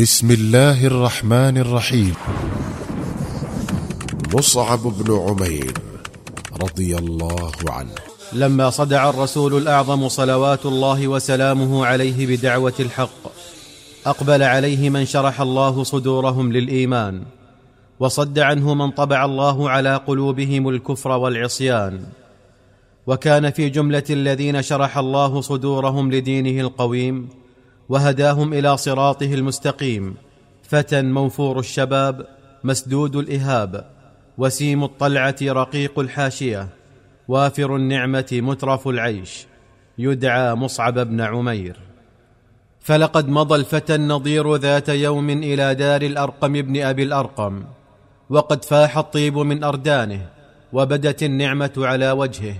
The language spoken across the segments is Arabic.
بسم الله الرحمن الرحيم. مصعب بن عمير رضي الله عنه. لما صدع الرسول الأعظم صلوات الله وسلامه عليه بدعوة الحق أقبل عليه من شرح الله صدورهم للإيمان وصد عنه من طبع الله على قلوبهم الكفر والعصيان وكان في جملة الذين شرح الله صدورهم لدينه القويم وهداهم إلى صراطه المستقيم. فتى موفور الشباب مسدود الإهاب وسيم الطلعة رقيق الحاشية وافر النعمة مترف العيش يدعى مصعب بن عمير. فلقد مضى الفتى النضير ذات يوم إلى دار الأرقم بن أبي الأرقم وقد فاح الطيب من أردانه وبدت النعمة على وجهه.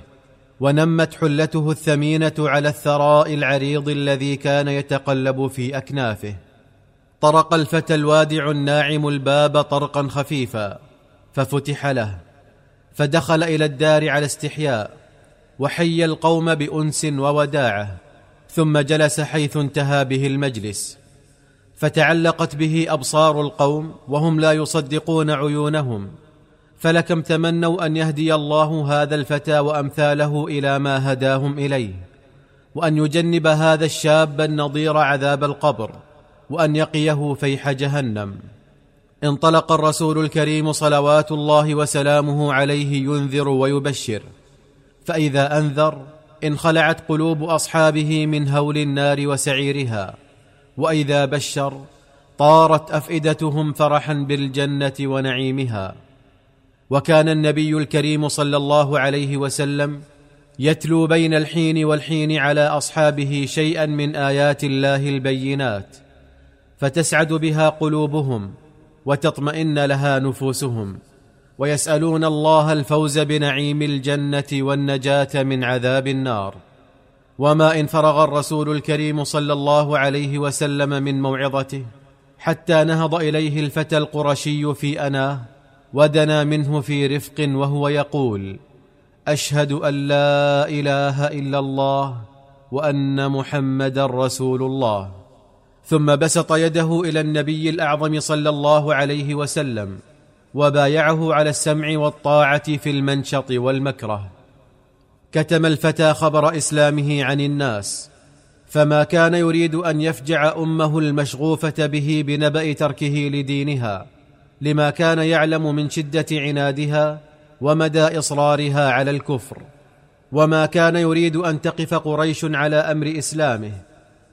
ونمت حلته الثمينة على الثراء العريض الذي كان يتقلب في أكنافه. طرق الفتى الوادع الناعم الباب طرقا خفيفا ففتح له. فدخل إلى الدار على استحياء وحي القوم بأنس ووداعة ثم جلس حيث انتهى به المجلس. فتعلقت به أبصار القوم وهم لا يصدقون عيونهم. فلكم تمنوا أن يهدي الله هذا الفتى وأمثاله إلى ما هداهم إليه وأن يجنب هذا الشاب النضير عذاب القبر وأن يقيه فيح جهنم. انطلق الرسول الكريم صلوات الله وسلامه عليه ينذر ويبشر. فإذا أنذر انخلعت قلوب أصحابه من هول النار وسعيرها وإذا بشر طارت أفئدتهم فرحا بالجنة ونعيمها. وكان النبي الكريم صلى الله عليه وسلم يتلو بين الحين والحين على أصحابه شيئا من آيات الله البينات فتسعد بها قلوبهم وتطمئن لها نفوسهم ويسألون الله الفوز بنعيم الجنة والنجاة من عذاب النار. وما إن فرغ الرسول الكريم صلى الله عليه وسلم من موعظته حتى نهض إليه الفتى القرشي في أناه ودنا منه في رفق وهو يقول أشهد أن لا إله إلا الله وأن محمدا رسول الله. ثم بسط يده إلى النبي الأعظم صلى الله عليه وسلم وبايعه على السمع والطاعة في المنشط والمكره. كتم الفتى خبر إسلامه عن الناس فما كان يريد أن يفجع أمه المشغوفة به بنبأ تركه لدينها. لما كان يعلم من شدة عنادها ومدى إصرارها على الكفر وما كان يريد أن تقف قريش على أمر إسلامه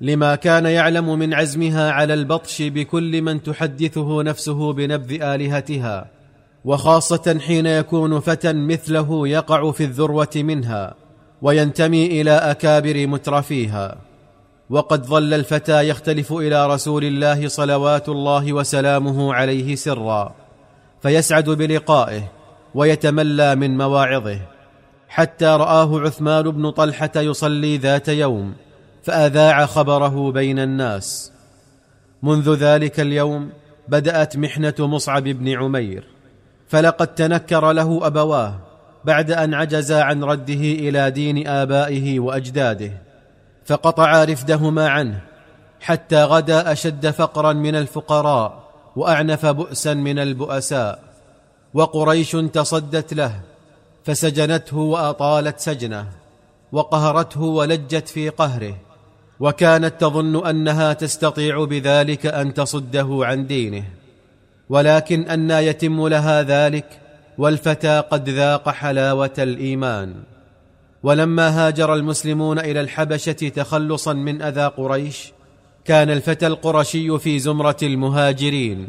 لما كان يعلم من عزمها على البطش بكل من تحدثه نفسه بنبذ آلهتها وخاصة حين يكون فتى مثله يقع في الذروة منها وينتمي إلى أكابر مترفيها. وقد ظل الفتى يختلف إلى رسول الله صلوات الله وسلامه عليه سرا فيسعد بلقائه ويتملى من مواعظه. حتى رآه عثمان بن طلحة يصلي ذات يوم فأذاع خبره بين الناس. منذ ذلك اليوم بدأت محنة مصعب بن عمير فلقد تنكر له أبواه بعد أن عجزا عن رده إلى دين آبائه وأجداده. فقطعا رفدهما عنه حتى غدا أشد فقرا من الفقراء وأعنف بؤسا من البؤساء وقريش تصدت له فسجنته وأطالت سجنه وقهرته ولجت في قهره وكانت تظن أنها تستطيع بذلك أن تصده عن دينه ولكن أنا يتم لها ذلك والفتى قد ذاق حلاوة الإيمان ولما هاجر المسلمون إلى الحبشة تخلصا من أذى قريش كان الفتى القرشي في زمرة المهاجرين.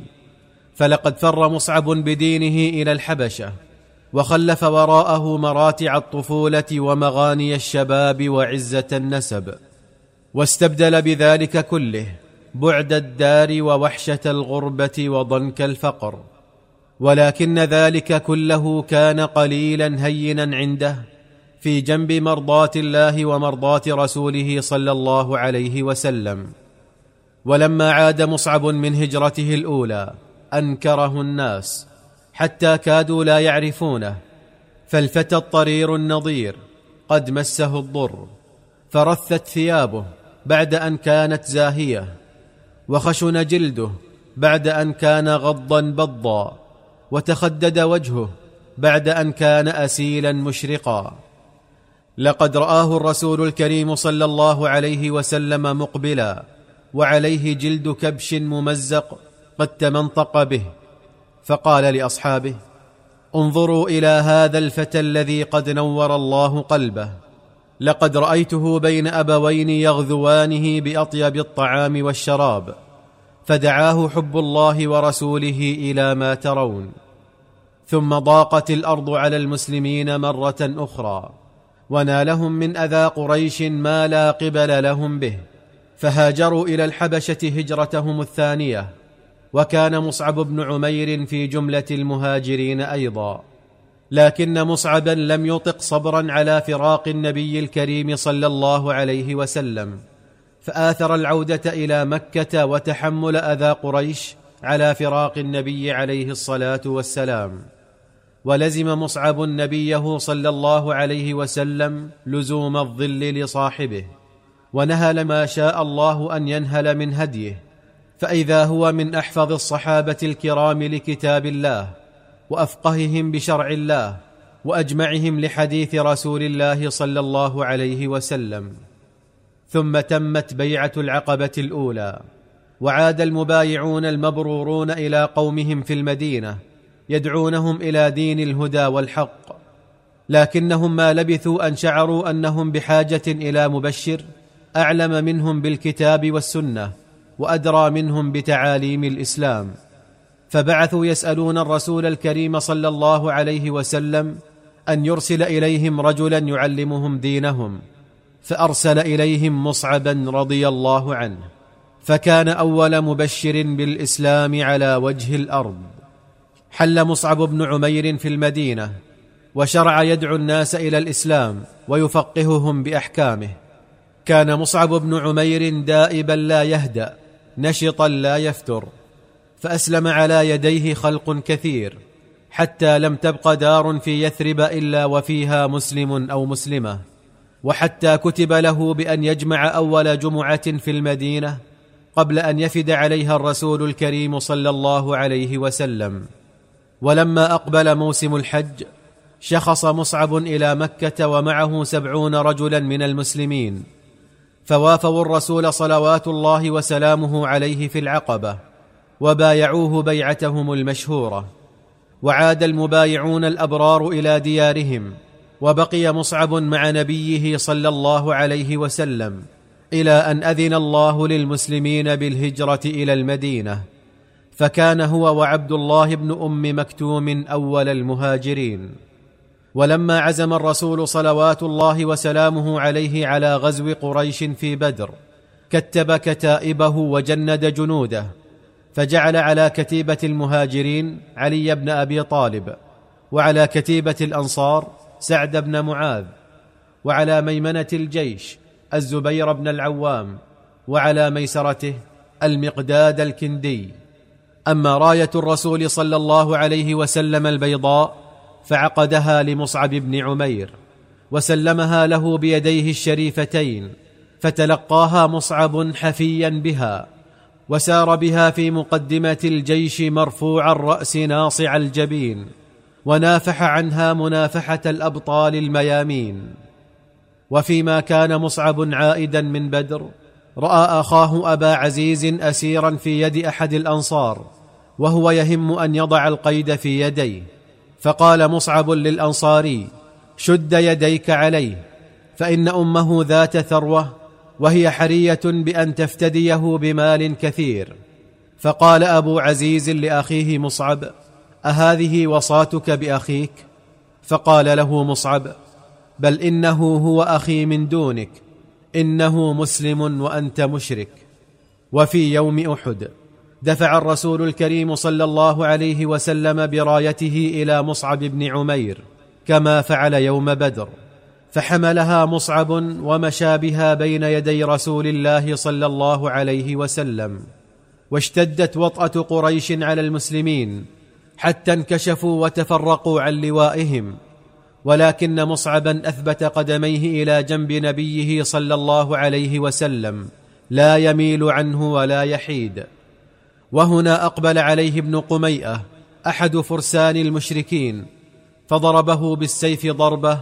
فلقد فر مصعب بدينه إلى الحبشة وخلف وراءه مراتع الطفولة ومغاني الشباب وعزة النسب. واستبدل بذلك كله بعد الدار ووحشة الغربة وضنك الفقر. ولكن ذلك كله كان قليلا هينا عنده في جنب مرضاة الله ومرضاة رسوله صلى الله عليه وسلم. ولما عاد مصعب من هجرته الأولى أنكره الناس حتى كادوا لا يعرفونه. فالفتى الطرير النظير قد مسه الضر فرثت ثيابه بعد أن كانت زاهية وخشن جلده بعد أن كان غضا بضا وتخدد وجهه بعد أن كان اسيلا مشرقا. لقد رآه الرسول الكريم صلى الله عليه وسلم مقبلا وعليه جلد كبش ممزق قد تمنطق به. فقال لأصحابه انظروا إلى هذا الفتى الذي قد نور الله قلبه. لقد رأيته بين أبوين يغذوانه بأطيب الطعام والشراب فدعاه حب الله ورسوله إلى ما ترون. ثم ضاقت الأرض على المسلمين مرة أخرى. ونالهم من أذى قريش ما لا قبل لهم به. فهاجروا إلى الحبشة هجرتهم الثانية. وكان مصعب بن عمير في جملة المهاجرين أيضا. لكن مصعبا لم يطق صبرا على فراق النبي الكريم صلى الله عليه وسلم. فآثر العودة إلى مكة وتحمل أذى قريش على فراق النبي عليه الصلاة والسلام. ولزم مصعب نبيه صلى الله عليه وسلم لزوم الظل لصاحبه ونهل ما شاء الله أن ينهل من هديه فإذا هو من أحفظ الصحابة الكرام لكتاب الله وأفقههم بشرع الله وأجمعهم لحديث رسول الله صلى الله عليه وسلم. ثم تمت بيعة العقبة الأولى وعاد المبايعون المبرورون إلى قومهم في المدينة يدعونهم إلى دين الهدى والحق لكنهم ما لبثوا أن شعروا أنهم بحاجة إلى مبشر أعلم منهم بالكتاب والسنة وأدرى منهم بتعاليم الإسلام. فبعثوا يسألون الرسول الكريم صلى الله عليه وسلم أن يرسل إليهم رجلا يعلمهم دينهم فأرسل إليهم مصعبا رضي الله عنه فكان أول مبشر بالإسلام على وجه الأرض. حل مصعب بن عمير في المدينة وشرع يدعو الناس إلى الإسلام ويفقههم بأحكامه. كان مصعب بن عمير دائبا لا يهدأ نشطا لا يفتر فأسلم على يديه خلق كثير حتى لم تبق دار في يثرب إلا وفيها مسلم أو مسلمة. وحتى كتب له بأن يجمع أول جمعة في المدينة قبل أن يفد عليها الرسول الكريم صلى الله عليه وسلم. ولما أقبل موسم الحج شخص مصعب إلى مكة ومعه سبعون رجلا من المسلمين فوافوا الرسول صلوات الله وسلامه عليه في العقبة وبايعوه بيعتهم المشهورة. وعاد المبايعون الأبرار إلى ديارهم وبقي مصعب مع نبيه صلى الله عليه وسلم إلى أن أذن الله للمسلمين بالهجرة إلى المدينة. فكان هو وعبد الله بن أم مكتوم أول المهاجرين. ولما عزم الرسول صلوات الله وسلامه عليه على غزو قريش في بدر كتب كتائبه وجند جنوده فجعل على كتيبة المهاجرين علي بن أبي طالب وعلى كتيبة الأنصار سعد بن معاذ وعلى ميمنة الجيش الزبير بن العوام وعلى ميسرته المقداد الكندي. أما راية الرسول صلى الله عليه وسلم البيضاء فعقدها لمصعب بن عمير وسلمها له بيديه الشريفتين فتلقاها مصعب حفيا بها وسار بها في مقدمة الجيش مرفوع الرأس ناصع الجبين ونافح عنها منافحة الأبطال الميامين. وفيما كان مصعب عائدا من بدر رأى أخاه أبا عزيز اسيرا في يد أحد الأنصار وهو يهم أن يضع القيد في يديه. فقال مصعب للأنصاري شد يديك عليه فإن أمه ذات ثروة وهي حرية بأن تفتديه بمال كثير. فقال أبو عزيز لأخيه مصعب أهذه وصاتك بأخيك؟ فقال له مصعب بل إنه هو أخي من دونك إنه مسلم وأنت مشرك. وفي يوم أحد دفع الرسول الكريم صلى الله عليه وسلم برايته إلى مصعب بن عمير كما فعل يوم بدر فحملها مصعب ومشى بها بين يدي رسول الله صلى الله عليه وسلم واشتدت وطأة قريش على المسلمين حتى انكشفوا وتفرقوا عن لوائهم ولكن مصعبا أثبت قدميه إلى جنب نبيه صلى الله عليه وسلم لا يميل عنه ولا يحيد. وهنا أقبل عليه ابن قميئة أحد فرسان المشركين فضربه بالسيف ضربة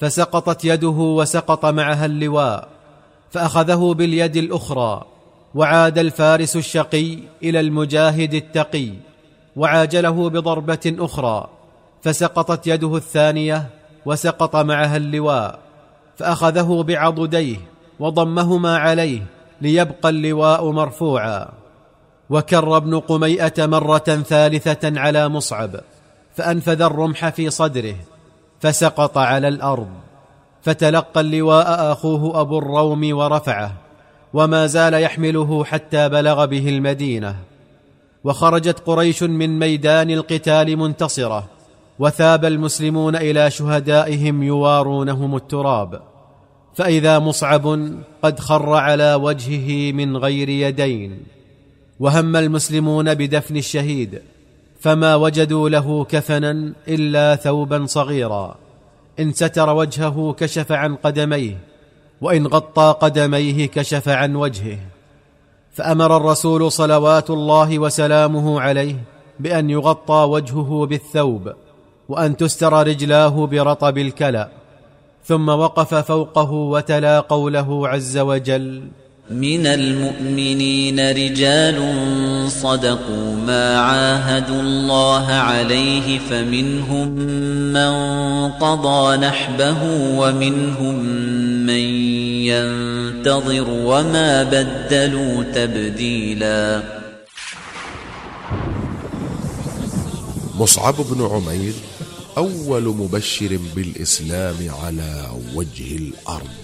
فسقطت يده وسقط معها اللواء فأخذه باليد الأخرى وعاد الفارس الشقي إلى المجاهد التقي وعاجله بضربة أخرى فسقطت يده الثانية وسقط معها اللواء فأخذه بعضديه وضمهما عليه ليبقى اللواء مرفوعا. وكر ابن قميئة مرة ثالثة على مصعب فأنفذ الرمح في صدره فسقط على الأرض فتلقى اللواء أخوه أبو الروم ورفعه وما زال يحمله حتى بلغ به المدينة. وخرجت قريش من ميدان القتال منتصرة وثاب المسلمون إلى شهدائهم يوارونهم التراب. فإذا مصعب قد خر على وجهه من غير يدين. وهم المسلمون بدفن الشهيد فما وجدوا له كفنا إلا ثوبا صغيرا. إن ستر وجهه كشف عن قدميه وإن غطى قدميه كشف عن وجهه. فأمر الرسول صلوات الله وسلامه عليه بأن يغطى وجهه بالثوب وأن تستر رجلاه برطب الكلى. ثم وقف فوقه وتلا قوله عز وجل من المؤمنين رجال صدقوا ما عاهدوا الله عليه فمنهم من قضى نحبه ومنهم من ينتظر وما بدلوا تبديلا. مصعب بن عمير أول مبشر بالإسلام على وجه الأرض.